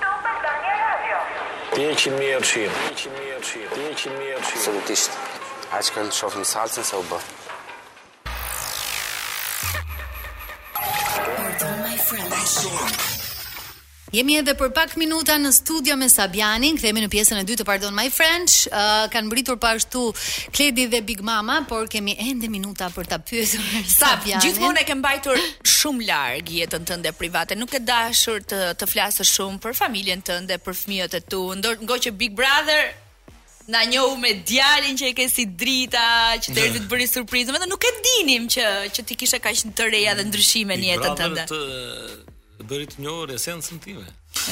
Top Albania Radio. Të heqin mjershin. Të heqin mjershin. Absolutisht. Ai që kanë shofin salcën se u bë. Jemi edhe për pak minuta në studio me Sabianin, kthehemi në pjesën e dytë të Pardon My French. Uh, kanë mbritur po ashtu Kledi dhe Big Mama, por kemi ende minuta për ta pyetur Sabianin. Gjithmonë e ke mbajtur shumë larg. jetën tënde private nuk ke dashur të të flasësh shumë për familjen tënde, për fëmijët e tu, ndonëse Big Brother na njohu me djalin që e ke si drita, që erdhi të të bëri surprizën, vetëm nuk e dinim që që ti kishe kaq të reja dhe ndryshime në jetën tënde. Big Brother të të bëri të njohur esencën time.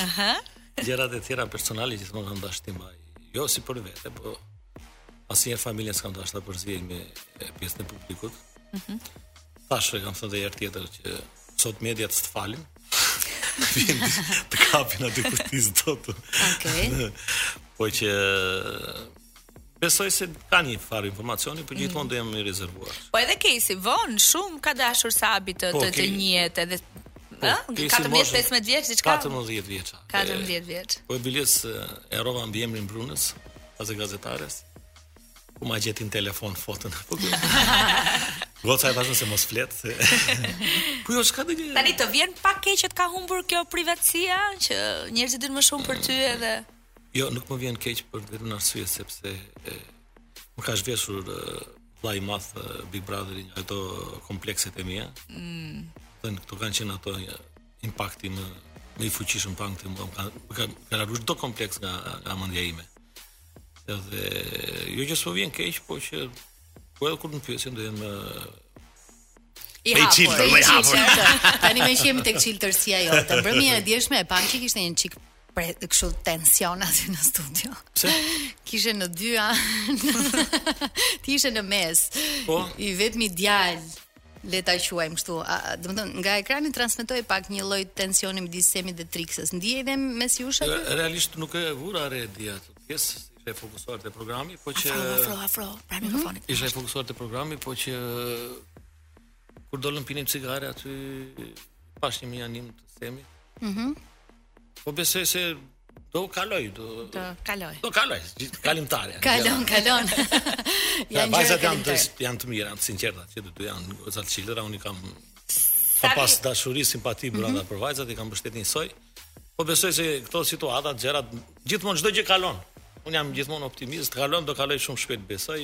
Aha. Gjërat e tjera personale gjithmonë kam dashur t'i mbaj. Jo si për vete, po asnjëherë familjen s'kam dashur ta përzihej me pjesën e publikut. Mhm. Mm Tash e kam thënë dhe herë tjetër që sot mediat s'të falin. të kapin aty ku ti s'do të. Okej. Okay. Po që Besoj se ka një farë informacioni, por gjithmonë mm. do jam i rezervuar. Po edhe Kejsi vonë shumë ka dashur Sabi të po, të, të njihet edhe Po, 14-15 vjeç diçka. 14 vjeç. 14 vjeç. Po e biles e rova mbiemrin Brunës, pas e gazetares. Ku ma gjeti në telefon foton apo kjo? Goca e thashë se mos flet. Se... po jo, çka do të Tani të vjen pak keq që të ka humbur kjo privatësia që njerëzit din më shumë për ty edhe. Jo, nuk më vjen keq për vetëm arsye sepse e, më ka zhveshur vllai i madh Big Brotheri ato komplekset e mia. Mm. Dhe këto kanë qenë ato impakti më më i fuqishëm paktën më kanë kanë kanë do kompleks nga nga mendja ime. Edhe jo që s'po vjen keq, po që po edhe kur më pyesin do jem i hapur, i hapur. Tani meqë jemi tek çiltërsia jote. Mbrëmja e djeshme e pam që kishte një çik prej kështu tension aty në studio. Pse? Kishe në dyja. Ti ishe në mes. Po. I vetmi djalë. le ta quajmë kështu, domethënë nga ekrani transmetoi pak një lloj tensioni midis Semit dhe Trixës. Ndihej dhe mes jush aty? Realisht nuk e vura re dhe aq atë pjesë, isha i fokusuar te programi, po që afro, afro, afro, pra mhm. mikrofonin. Mm -hmm. Isha i fokusuar te programi, po që kur dolën pinim cigare aty pash një mënjanim të Semit. Mhm. Mm Po besoj se do kaloj, do do kaloj. Do kaloj, gjë kalimtare. Kalon, kalon. ja vajzat janë të janë të mira, të sinqerta, që të dyja janë goca të çiltra, unë kam pas dashuri, simpati mhm. brenda për vajzat, i kam mbështetë njësoj. Po besoj se këto situata, gjërat gjithmonë çdo gjë kalon. Unë jam gjithmonë optimist, kalon, do kaloj shumë shpejt, besoj.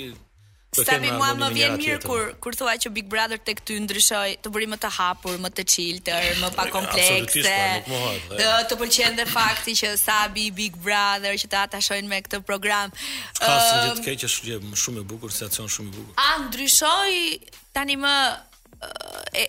Sabi mua më vjen mirë kur kur thua që Big Brother tek ty ndryshoi, të bëri më të hapur, më të çiltër, më pa komplekse. Po, të pëlqen dhe fakti që Sabi Big Brother që të atashojnë me këtë program. S'ka uh, asgjë të keqe është gjë shumë e bukur, situacion shumë i bukur. A ndryshoi tani më uh, e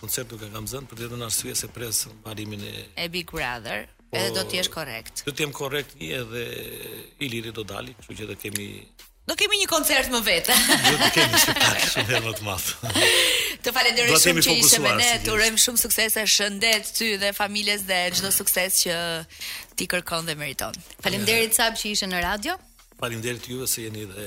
Koncert nuk e kam zënë për të vetmen arsye se pres mbarimin e e Big Brother, po, edhe do të jesh korrekt. Do të jem korrekt se edhe Iliri do dali, kështu që do kemi Do kemi një koncert më vete. Do të kemi shumë shumë herë më të madh. Të falenderoj shumë që ishe me ne. Të urojmë shumë suksese, shëndet ty dhe familjes dhe çdo sukses që ti kërkon dhe meriton. Faleminderit Sab që ishe në radio. Faleminderit juve se jeni dhe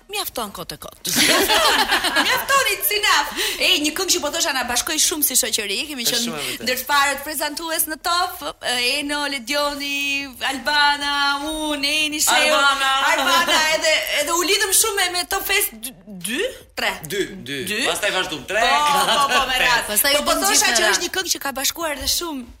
mjafton kot e kot. mjafton it's enough. Ej, një këngë që po thosha na bashkoi shumë si shoqëri, kemi qenë ndër të parët prezantues në Top, Eno, Ledioni, Albana, unë, Eni, Sheu, Albana, Albana edhe edhe u lidhëm shumë me, me Top Fest 2, 3. 2, 2. Pastaj vazhdum 3, 4. Po, po, po, me radhë. Pastaj po, po thosha që është një këngë që ka bashkuar edhe shumë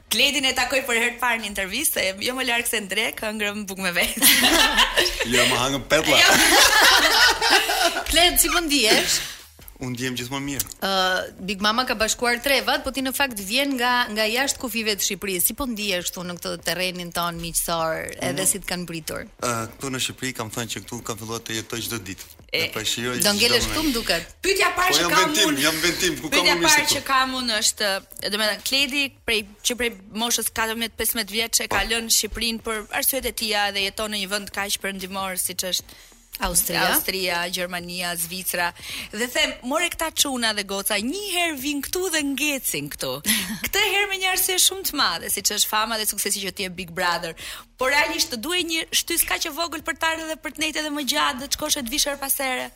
Kledin e takoj për herë të parë në intervistë, jo më larg se në drek, hëngrëm bukë me të. jo ne hangëm petlla. Jo. Kled, si po ndihesh? Unë ndihem gjithmonë mirë. Ë, uh, Big Mama ka bashkuar trevat, po ti në fakt vjen nga nga jashtë kufijve të Shqipërisë. Si po ndihesh këtu në këtë terrenin tonë miqësor, edhe si të kanë pritur? Ë, uh, këtu në Shqipëri kam thënë që këtu kam filluar të jetoj çdo ditë. E po shijoj. Do ngelesh këtu më duket. Pyetja e parë po, që kam unë. Jam në vendin tim, ku kam unë. Pyetja e parë që kam unë është, domethënë Kledi prej që prej moshës 14-15 vjeç e ka lënë Shqipërinë për arsyet e tija dhe jeton në një vend kaq perëndimor siç është Austria, Austria, Gjermania, Zvicra dhe them, more këta çuna dhe goca, një herë vin këtu dhe ngecin këtu. Këtë herë me një arsye shumë të madhe, siç është fama dhe suksesi që t'i jep Big Brother. Po realisht të duhej një shtysë kaq e vogël për të ardhur dhe për të nejtë edhe më gjatë dhe të shkosh e të vish herë pas here.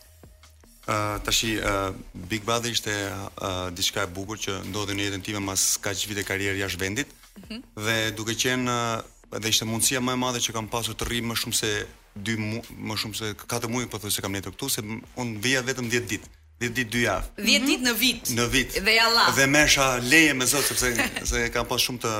Ë uh, tashi uh, Big Brother ishte uh, diçka e bukur që ndodhi në jetën time mas kaq vite karrierë jashtë vendit. Mm -hmm. Dhe duke qenë uh, dhe ishte mundësia më e madhe që kam pasur të rri më shumë se 2 mu, më shumë se 4 muaj po thoja se kam nejtur këtu se un vija vetëm 10 ditë. 10 ditë 2 javë. 10 mm -hmm. ditë në vit. Në vit. Dhe jalla. Dhe merrsha leje me zor sepse se kam pas shumë të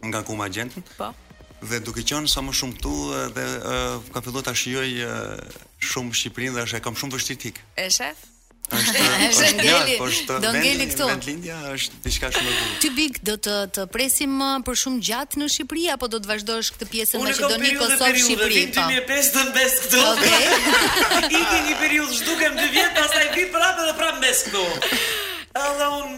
nga ku kam agjendën. Po. Dhe duke qenë sa më shumë këtu dhe uh, kam filluar ta shijoj uh, shumë Shqipërinë dhe është e kam shumë vështirë t'ik. E shef? Edhe ky ngeli. Po edhe ky do ngeli këtu. Vendlindja është diçka shumë e bukur. Ti big do të të presim uh, për shumë gjatë në Shqipëri apo do të vazhdosh këtë pjesë në Maqedoni të Veriut, Shqipëri? Unë kam periudhë 5 vjet do mbes këtu. Okej. Iki një periudhë zhdukem 2 vjet, pastaj vi prapë dhe prapë mbes këtu. Edhe unë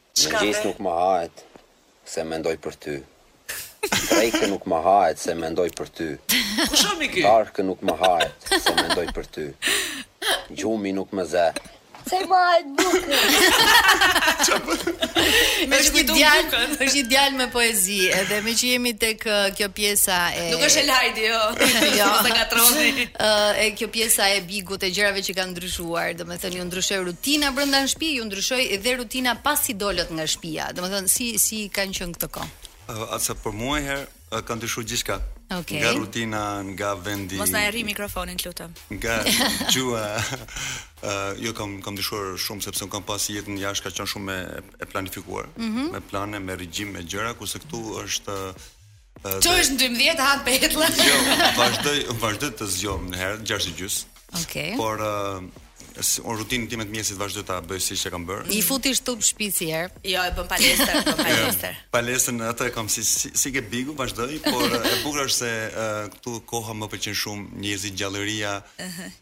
Mëngjes nuk më hahet se mendoj për ty Drekë nuk më hahet se mendoj për ty Darkë nuk më hahet se mendoj për ty Gjumi nuk më ze se më hahet bukë Është një djalë, është një djalë me poezi edhe me që jemi tek kjo pjesa e Nuk është Elhajdi, jo. Jo, ta gatroni. Ë, e kjo pjesa e Bigut e gjërave që kanë ndryshuar, domethënë ju ndryshoi rutina brenda në shtëpi, ju ndryshoi dhe rutina pasi dolët nga shtëpia. Domethënë si si kanë qenë këto kohë? Uh, Atëherë për mua uh, ka ndryshuar gjithçka. Okay. Nga rutina, nga vendi. Mos na e prek mikrofonin, të lutem. Nga gjuha. uh, jo ka ka ndryshuar shumë sepse un kam pas jetën jashtë ka qenë shumë e, e planifikuar, mm -hmm. me plane, me regjim, me gjëra, kurse këtu është uh, Çohesh në 12 ha petlla. Jo, vazhdoj, vazhdoj të zgjohem herët 6 e gjys. Okej. Okay. Por uh, unë rutinën time të mëngjesit vazhdoj ta bëj siç e kam bërë. I futi shtup shpici herë. Jo, e bën palestër, bën palestër. Palestrën atë e kam si si, si ke Bigu vazhdoj, por e bukur është se uh, këtu koha më pëlqen shumë, njerëzit gjallëria. Ëh. Uh -huh.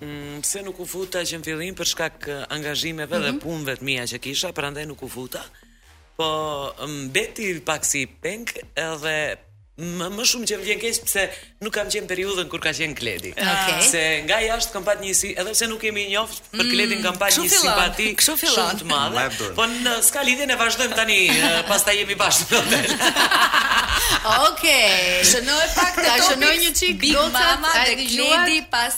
Mm, pse nuk u futa që në fillim për shkak të angazhimeve mm -hmm. dhe mhm. punëve të mia që kisha, prandaj nuk u futa. Po mbeti pak si peng edhe më më shumë që më vjen keq pse nuk kam qenë periudhën kur ka qenë Kledi. Ah. Okay. Se nga jashtë kam pat një si, edhe pse nuk jemi njoft për mm, Kledin kam pat një simpati shumë të madhe. Po ne s'ka lidhje e vazhdojmë tani, pastaj jemi bashkë në hotel. Okej. Shënoj pak të topit. Shënoj një çik Big Mama dhe Kledi pas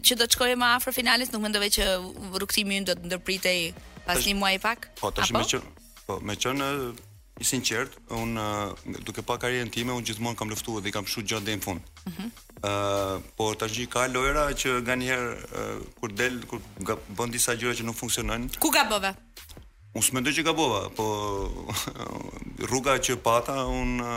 Që do të shkoje më afër finales, nuk mendove që rrugëtimi im do të ndërpritej pas një muaji pak? Po, tash me qenë, po, me qenë i sinqert, un duke pa karrierën time, un gjithmonë kam luftuar dhe i kam çuar gjërat deri në fund. Ëh. Mm -hmm. Uh, po tash ka lojra që nganjëherë uh, kur del kur bën disa gjëra që nuk funksionojnë. Ku gabove? Unë s'mendoj që gabova, po rruga që pata, unë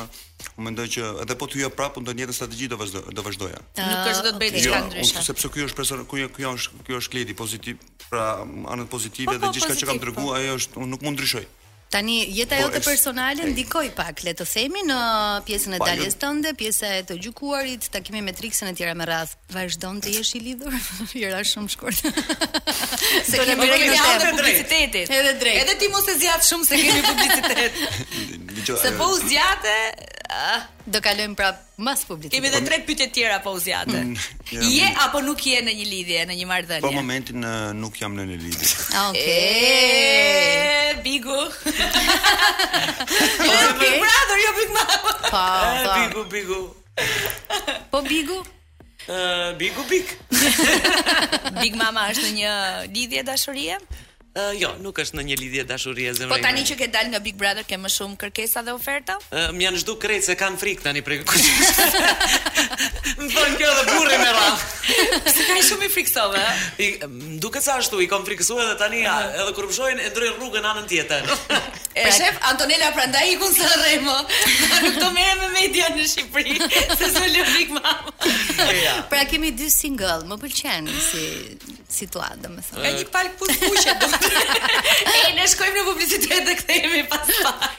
unë mendoj që edhe po të hyja prapë, unë të njëjtën strategji do vazhdo, do vazhdoja. Nuk është do të bëje diçka jo, ndryshe. Unë sepse kjo është person, kjo kjo është kjo është Kledi pozitiv, pra anët pozitive po, dhe po, gjithçka që kam treguar, po. ajo është unë nuk mund ndryshoj. Tani jeta po, jote personale ndikoi pak, le të themi në pjesën e daljes tënde, pjesa e të gjykuarit, takimi me Trixën e tjera me radhë. Vazhdon të jesh i lidhur? I ra shumë shkurt. se do të bëjë një javë publiciteti. Edhe drejt. Edhe ti mos e zgjat shumë se kemi publicitet. se po u zgjate, ah, do kalojmë prap mas publicitetit. Kemi edhe tre pyetje të tjera po u zgjate. Mm, je apo nuk je në një lidhje, në një marrëdhënie? Për momentin nuk jam në një lidhje. Ah, Okej. Bigu. Po, Big Brother, jo Big Mama. Po, po. Bigu, Bigu. Po Bigu? Uh, bigu Big. big Mama është në një lidhje dashurie? Uh, jo, nuk është në një lidhje dashurie zemra. Po tani që ke dalë nga Big Brother ke më shumë kërkesa dhe oferta? Uh, më janë zhduk krejt se kan frikë tani prej kush. Më thonë kjo dhe burri me radhë. Se ka shumë i frikësove? Më duket se ashtu, i kam frikësue edhe tani ja, edhe kur m'shojnë e ndrojnë rrugën anën tjetër. E shef, Antonela prandaj ikun se rrej më, tha nuk do merrem me media në Shqipëri, se s'më lë frikë mama. Pra kemi dy single, më pëlqen si situatë, domethënë. Ka një palë këpucë kuqe. Ej, ne shkojmë në publicitet dhe kthehemi pas pak.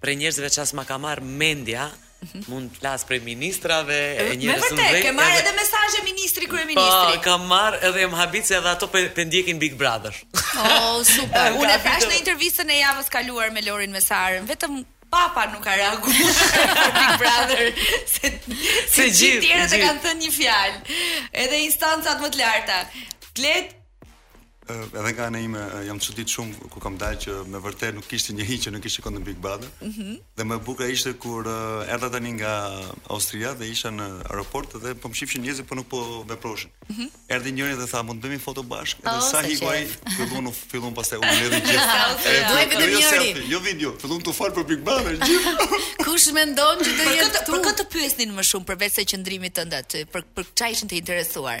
prej njerëzve çfarë s'ma ka marr mendja, mund të flas prej ministrave e njerëz të mëdhenj. Me vërtet, ke marrë edhe- edhe mesazhe ministri kryeministri. Po, kam marr edhe jam habit se edhe ato pe, pe ndjekin Big Brother. Oh, super. Unë e thash në intervistën e javës kaluar me Lorin Mesarën, vetëm papa nuk ka reaguar për Big Brother, se gjithë të tjerët kanë thënë një fjalë. Edhe instancat më të larta. Klet edhe nga ana ime jam çudit shumë kur kam dalë që me vërtet nuk kishte një hiç që nuk kishte ndjek Big Brother. Ëh. Mm -hmm. Dhe më e bukur ishte kur uh, erdha tani nga Austria dhe isha në aeroport dhe po më shifshin njerëzit po nuk po veproshin. Mm -hmm. Erdhi njëri dhe tha mund të bëjmë foto bashkë dhe oh, sa iku ai fillon u fillon pastaj u mbledhin gjithë. Duhet vetëm njëri. Jo video, fillon të fal për Big Brother gjithë. Kush mendon që do jetë këtu? Për këtë pyesnin më shumë përveç se qëndrimit tënd aty, për për çfarë ishin të interesuar?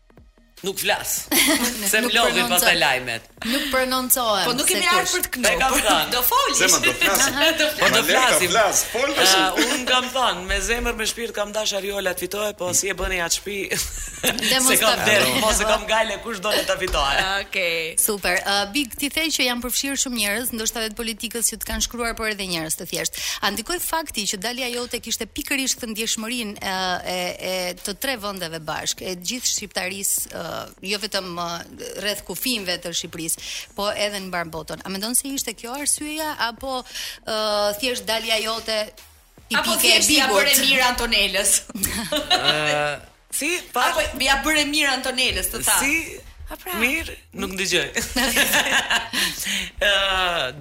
Nuk flas. Se më lodhin pastaj lajmet. Nuk prononcohem. Po nuk kemi ardhur për të këndu. Po do flasësh. Zemër do flas. Po do flasim. Do flas. Fol tash. Un kam thën, me zemër me shpirt kam dash Ariola të fitoj, po si e bëni atë shtëpi? S'e kam dert, po s'e kam gajle kush do ta fitoj. Okej. Super. Big ti the që janë përfshirë shumë njerëz, ndoshta edhe të politikës që të kanë shkruar por edhe njerëz. thjeshtë. A ndikoi fakti që dalja jote kishte pikërisht këtë ndjeshmërinë e, e, e të tre vendeve bashkë, e gjithë shqiptarisë, jo vetëm rreth kufinjve të Shqipërisë, po edhe në mbarë botën. A mendon se ishte kjo arsyeja apo e, thjesht dalja jote tipike e bigut? Apo thjesht ia bëre mirë Antonelës. Si? Pa. Apo ia bëre mirë Antonelës të tha. Si? Ha pra. Mirë, nuk dëgjoj. Ë,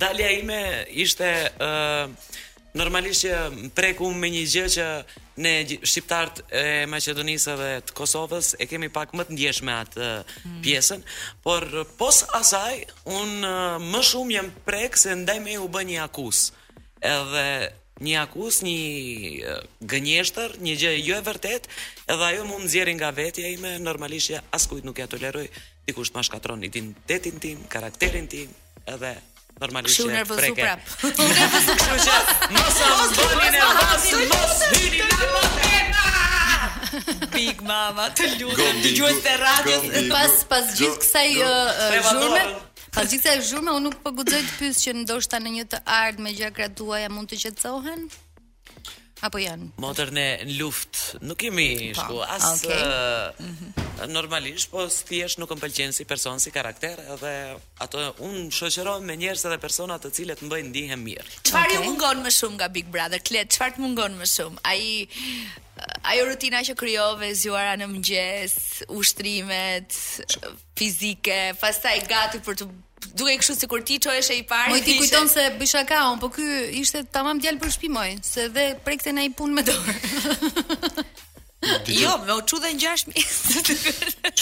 dalja ime ishte ë normalisht që m'preku me një gjë që ne shqiptarët e Maqedonisë dhe të Kosovës e kemi pak më të ndjeshme atë mm. pjesën, por pos asaj un më shumë jam prek se ndaj meje u bë një akuzë. Edhe Një akuzë, një gënjeshtër, një gjë jo e vërtetë, edhe ajo mu nxjerr nga vetja ime, normalisht që askujt nuk ja toleroj dikush të ma shkatron identitetin tim, karakterin tim, edhe normalisht që prekem. Prap. Kështu që mos e bëni në mos mos hyni në Big mama, të lutem, dëgjoj te radios pas pas gjithë kësaj zhurme. Pas gjithë kësaj zhurme, unë nuk po guxoj të pyes që ndoshta në një të ardhme gjakrat tuaja mund të qetësohen? Apo janë? Motër ne në luftë nuk jemi po, shku as okay. uh, mm -hmm. normalisht, po thjesht nuk më pëlqen si person, si karakter edhe ato unë shoqërohem me njerëz edhe persona të cilët më bëjnë ndihem mirë. Çfarë okay. ju mungon më shumë nga Big Brother? Klet, çfarë të mungon më shumë? Ajo ajo rutina që krijove zgjuarja në mëngjes, ushtrimet, fizike, pastaj gati për të dukej kështu sikur ti çoheshe i pari. Moj ti ishe... kujton se bëj shaka, on, po ky ishte tamam djalë për shtëpi moj, se s'e prekte ndonjë punë me dorë. jo, me u çu dhe në 6 mjesit.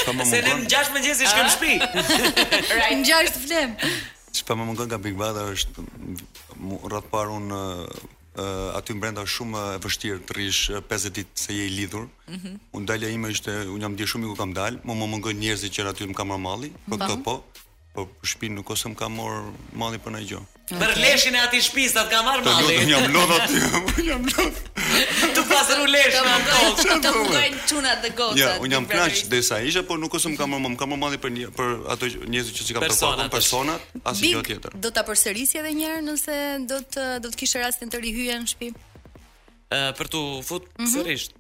Çka më Se në 6 mëngjes shkojmë në shtëpi. Na në 6 flem. Çka më mungon nga Big Brother është rradhë parë unë aty mbrenda është shumë e vështirë të rrish 50 ditë se je i lidhur. Mm -hmm. Unë dalja ime ishte, unë jam ndjerë shumë mirë kur kam dalë, më më mungojnë njerëzit që aty më ka marrë malli, për këto po, për shpinë nuk është se më ka marrë malli për ndonjë gjë. Okay. Për leshin e asaj shpisë të ka marrë malli. Të lodhë, jam lodhë aty, jam lodhë. Tu pastru lesh në tokë. Të mungojnë çunat dhe gocat. Ja, unë jam knaq dhe sa isha, po nuk është se më ka marrë malli për, një, për ato njerëzit që si kam personat. personat. Asnjë gjë tjetër. Do ta përsërisje edhe një herë nëse do të do të kishte rastin të rihyje në shtëpi? Ë për tu fut mm -hmm. sërisht.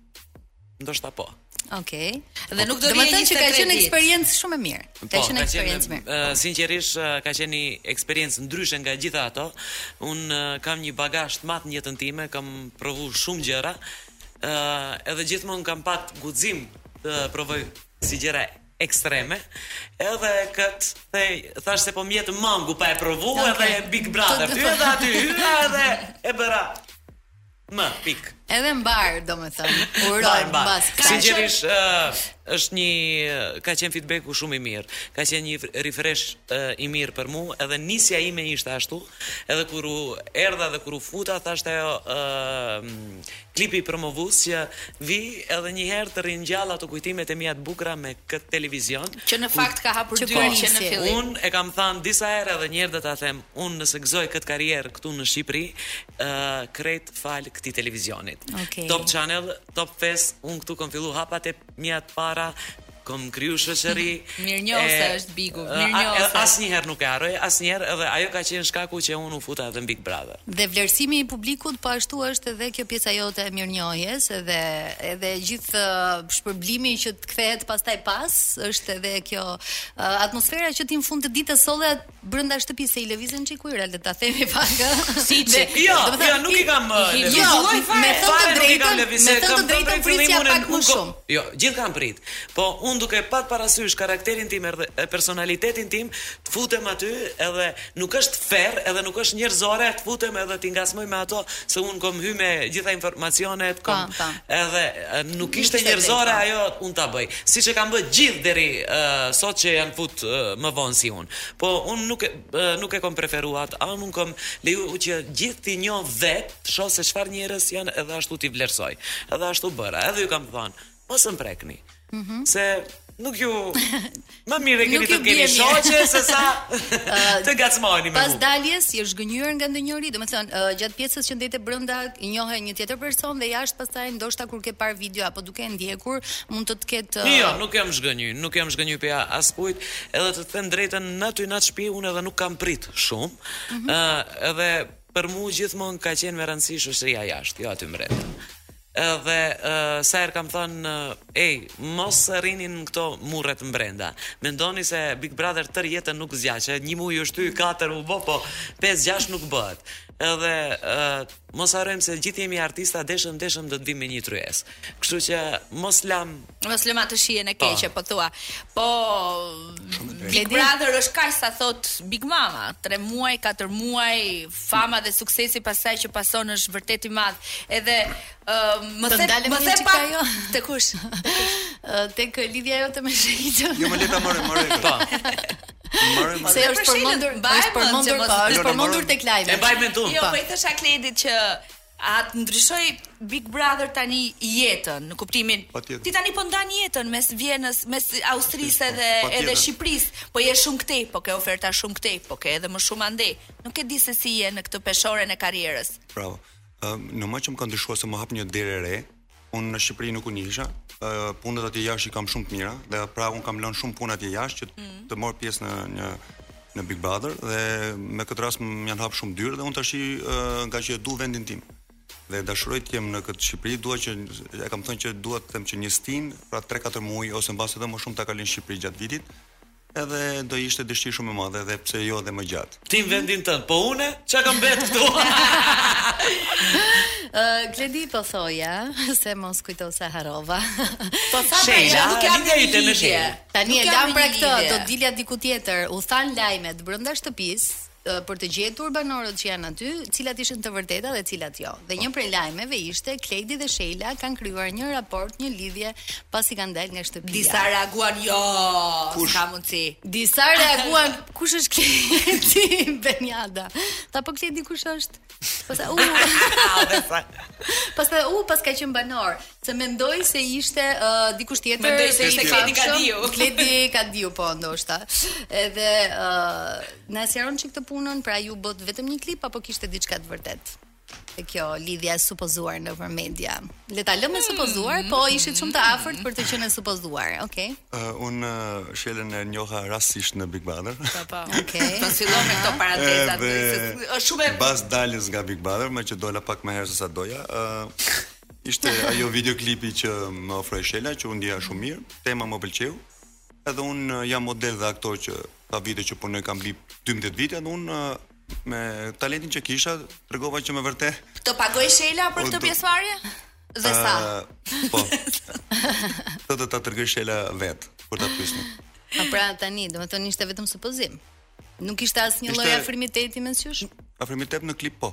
Ndoshta po. Okej. Okay. Dhe po, nuk do të thotë që ka qenë eksperiencë shumë e mirë. Po, ka qenë eksperiencë mirë. Uh, sinqerisht uh, ka qenë një eksperiencë ndryshe nga gjitha ato. Un uh, kam një bagazh të madh në jetën time, kam provu shumë gjëra. Ë uh, edhe gjithmonë kam pat guxim të provoj si gjëra ekstreme edhe kët thash se po mjet mangut pa e provu okay. edhe Big Brother aty edhe aty hyra edhe e bëra më pik edhe mbar domethënë uroj mbas sinqerisht është një ka qenë feedbacku shumë i mirë ka qenë një refresh uh, i mirë për mua edhe nisja ime ishte ashtu edhe kur erdha dhe kur u futa thashë ajo uh, Klipi promovues që vij edhe një herë të ringjall ato kujtimet e mia të bukura me këtë televizion. Që në fakt ka hapur dyert që në fillim. Unë e kam thënë disa herë edhe një herë do ta them, unë nëse gëzoj këtë karrierë këtu në Shqipëri, ë krejt fal këtij televizionit. Okay. Top Channel, Top Fest, unë këtu kam filluar hapat e Mjaft para kom kriju shoqëri. Mirënjohëse është Bigu, mirënjohëse. Asnjëherë nuk e harroj, asnjëherë edhe ajo ka qenë shkaku që unë u futa edhe në Big Brother. Dhe vlerësimi i publikut po ashtu është edhe kjo pjesa jote e mirënjohjes dhe edhe gjithë uh, shpërblimi që të kthehet pastaj pas, është edhe kjo uh, atmosfera që ti në fund të ditës e solle brenda shtëpisë se i lëvize një çik ujërat le ta themi pak. Si qe? Jo, jo, nuk i kam lëvizur. Jo, me thënë të drejtën, me thënë të drejtën prita pak më shumë. Jo, gjithë kan prit. Po un duke pat parasysh karakterin tim edhe personalitetin tim, të futem aty edhe nuk është fair, edhe nuk është njerëzore të futem edhe t'i ngacmoj me ato se un kom hy me gjitha informacionet, kom edhe nuk ishte njerëzore ajo un ta bëj. Siç e kan bë gjithë deri sot që janë fut më vonë si Po unë nuk e nuk e kom preferu atë, unë kom leju që gjithë ti njoh vet, të shoh se çfarë njerëz janë edhe ashtu ti vlerësoj. Edhe ashtu bëra, edhe ju kam thënë, mos më prekni. Mm -hmm. Se nuk ju më mirë e keni të më keni shoqe se sa të ngacmoni me mu. Pas daljes je zhgënjyer nga ndonjëri, domethënë uh, gjatë pjesës që ndete brenda njohe një tjetër person dhe jashtë pastaj ndoshta kur ke parë video apo duke e ndjekur mund të të ketë uh... Jo, nuk jam zhgënjyer, nuk jam zhgënjyer prej askujt. Edhe të të them drejtën, në aty në atë shtëpi unë edhe nuk kam prit shumë. Ëh, mm -hmm. edhe për mua gjithmonë ka qenë me rëndësi shoqëria jashtë, jo aty mbrenda. Edhe uh, sa herë kam thënë, uh, ej, mos rrini n'këto muret mbrenda. Mendoni se Big Brother tërë jetën nuk zgjat qe, një muaj u shty, katër u bë, po 5-6 nuk bëhet. Edhe uh, mos harrojmë se gjithë jemi artista, deshëm s'deshëm do të vim në një tryezë. Kështu që mos lam Mos lëm atë shijen e keqe, po thua. Po Big Brother është kaq sa thot Big Mama, 3 muaj, 4 muaj, fama dhe suksesi pastaj që pason është vërtet i madh. Edhe uh, më të ndalem një çik pa jo. të kush? Tek lidhja jote me Shehidën. Jo më le ta morë, morë. Po. Se është përmendur, është përmendur, po, është përmendur tek live. E mbaj mend un. Jo, po i thosha Kledit që A të ndryshoi Big Brother tani jetën, në kuptimin Patjetër. ti tani po ndan jetën mes Vjenës, mes Austrisë Patjetër, edhe po, edhe patjetër. Shqipërisë, po je shumë këtej, po ke oferta shumë këtej, po ke edhe më shumë andej. Nuk e di se si je në këtë peshoren e karrierës. Bravo. Ëm, në më që më ka ndryshuar se m'u hap një derë e re, Unë në Shqipëri nuk u njihsha. Uh, punët atje jashtë i kam shumë të mira dhe pra unë kam lënë shumë punë atje jashtë që mm. të marr pjesë në një në Big Brother dhe me këtë rast më janë hap shumë dyer dhe unë tash uh, nga që e du vendin tim dhe dashuroj të jem në këtë Shqipëri, dua që e kam thënë që dua të them që një stinë, pra 3-4 muaj ose mbase edhe më shumë ta kaloj në Shqipëri gjatë vitit, Edhe do ishte dëshirë shumë e madhe dhe pse jo edhe më gjatë. Ti në vendin tënd, po unë, ça kam bërë këtu? Kledi po thoja, se mos kujto se harrova. Po tha pra që nuk jam një ide me shije. Tani e lam pra këtë, do dilja diku tjetër, u than lajmet brënda shtëpis, për të gjetur banorët që janë aty, cilat ishin të vërteta dhe cilat jo. Dhe një prej lajmeve ishte Kledi dhe Shela kanë krijuar një raport, një lidhje pasi kanë dalë nga shtëpia. Disa reaguan jo, s'ka mundsi. Disa reaguan kush është Kledi Bënja. Tha po Kledi kush është? Pastaj u. Pastaj u paska qen banor, se mendoi se ishte uh, dikush tjetër. Mendoi se ishte Kledi Kadiu. Kledi Kadiu po ndoshta. Edhe uh, na sqaron çik këtë punën, pra ju bëtë vetëm një klip apo kishte diçka të vërtet? Te kjo lidhja e supozuar nëpër media. Le ta lëmë e supozuar, po mm. ishit shumë të afërt për të qenë e supozuar, okay? Uh, un uh, Shelën e njoha rastisht në Big Brother. Po, po. Okay. Po fillon me këto paradeta, është shumë e Pas daljes nga Big Brother, më që dola pak më herë se sa doja, ë uh, ishte ajo videoklipi që më ofroi Shela që un ndihesha shumë mirë, tema më pëlqeu. Edhe un uh, jam model dhe aktor që ka vite që punoj kam mbi 12 vite, edhe un uh, Me talentin që kisha, tregova që me vërtet. Të pagoi Shela për këtë pjesëmarrje? Dhe sa? Po. Do ta tregoj Shela vet, kur ta pyesni. A pra tani, domethënë ishte vetëm supozim. Nuk ishte asnjë lloj afrimiteti mes jush? Afrimitet në klip po.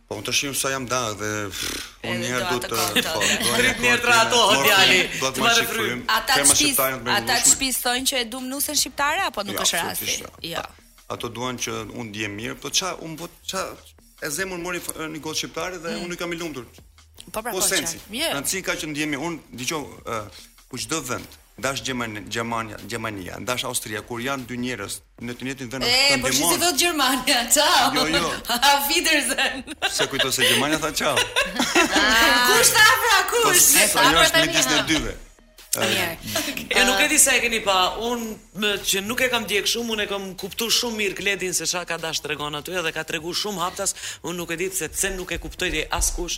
Po unë të shim sa jam dalë dhe unë njerë du të Rrit njerë të ratohë djali Të marrë frym Ata të shpis Ata të shpis thonë që e duam nusen shqiptare Apo nuk është rasti Jo Ato duan që unë të ndihem mirë Po ça unë po ça E zëmë mori një gocë shqiptare dhe mm. unë jam i lumtur Po pra po, po që Në cilë ka që ndihem unë Diqo Po çdo vend Ndash Gjermania, Gjermania, ndash Austria, kur janë dy njerëz në të njëjtin vend, është ndihmon. Po si i thot Gjermania, çao. Jo, jo. Auf Wiedersehen. Se kujto se Gjermania tha çao. Kush ta pra kush? Po, sa është pra pra midis ne të dyve. Jo nuk e di sa e keni pa, un meqë nuk e kam ndjek shumë, un e kam kuptu shumë mirë Kledin se çka ka dash tregon aty edhe ka tregu shumë haptas, un nuk e di se pse nuk e kuptoi askush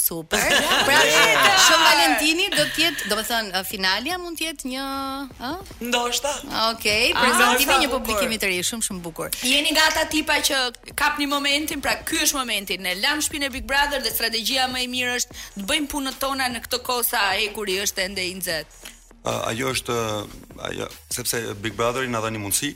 Super. Pra Shën Valentini do të jetë, domethënë uh, finalja mund të jetë një, ë? Ndoshta. Okej, Ah, prezantimi ndoshta, i një bukur. publikimi të ri, shumë shumë bukur. Jeni nga ata tipa që kapni momentin, pra ky është momenti. Ne lam shpinë e Big Brother dhe strategjia më e mirë është të bëjmë punët tona në këtë kohë sa hekuri është ende i nxehtë. Ë, ajo është ë, ajo sepse Big Brotheri na dha një mundësi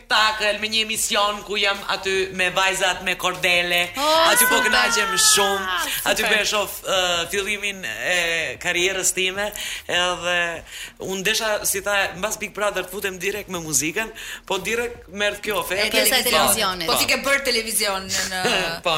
Takël me një emision ku jam aty me vajzat me kordele. Oh, aty po kënaqem shumë. aty po e shoh uh, fillimin e karrierës time, edhe un desha si t'tham mbas Big Brother të futem direkt me muzikën, po direkt m'erdh kjo ofertë. Pjesa e televizionit. Po ti ke bërë televizion në Po.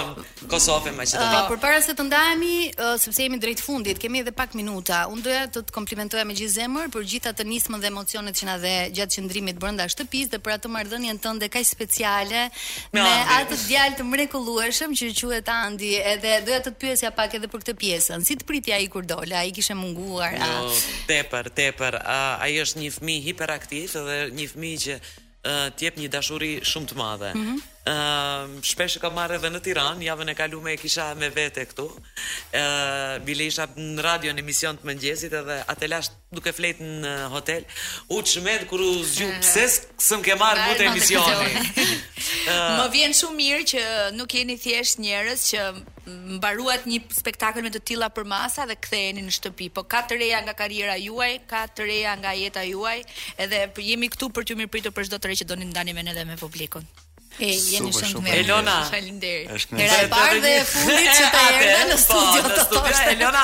Kosovë e Maqedoni. Uh, përpara se të ndahemi, uh, sepse jemi drejt fundit, kemi edhe pak minuta. Unë doja të të komplimentoja me gjithë zemër për gjithë atë nismën dhe emocionet që na dhe gjatë qëndrimit brenda shtëpisë dhe për atë marrëdhënien tënde kaq speciale me, me atë djalë të mrekullueshëm që quhet Andi. Edhe doja të të pyesja pak edhe për këtë pjesën. Si të priti ai kur dole? A i kishe munguar? Po, tepër, tepër. Uh, ai është një fëmijë hiperaktiv dhe një fëmijë që të jep një dashuri shumë të madhe. Mm -hmm. uh, shpesh e kam marrë edhe në Tiranë, javën e kalume e kisha me vete këtu. Ë uh, bile isha në radio në emision të mëngjesit edhe atë e lash duke flejt në hotel. U çmend kur u zgju mm. pse s'm ke marrë mu te emisioni. uh, Më vjen shumë mirë që nuk jeni thjesht njerëz që mbaruat një spektakël me të tilla përmasa dhe ktheheni në shtëpi. Po ka të reja nga karriera juaj, ka të reja nga jeta juaj, edhe jemi këtu për t'ju mirëpritur për çdo të re që doni ta ndani me ne dhe me publikun. E jeni shumë të mirë. Elona, faleminderit. Hera e parë dhe e fundit që të erdhe në po, studio të tosh. Elona,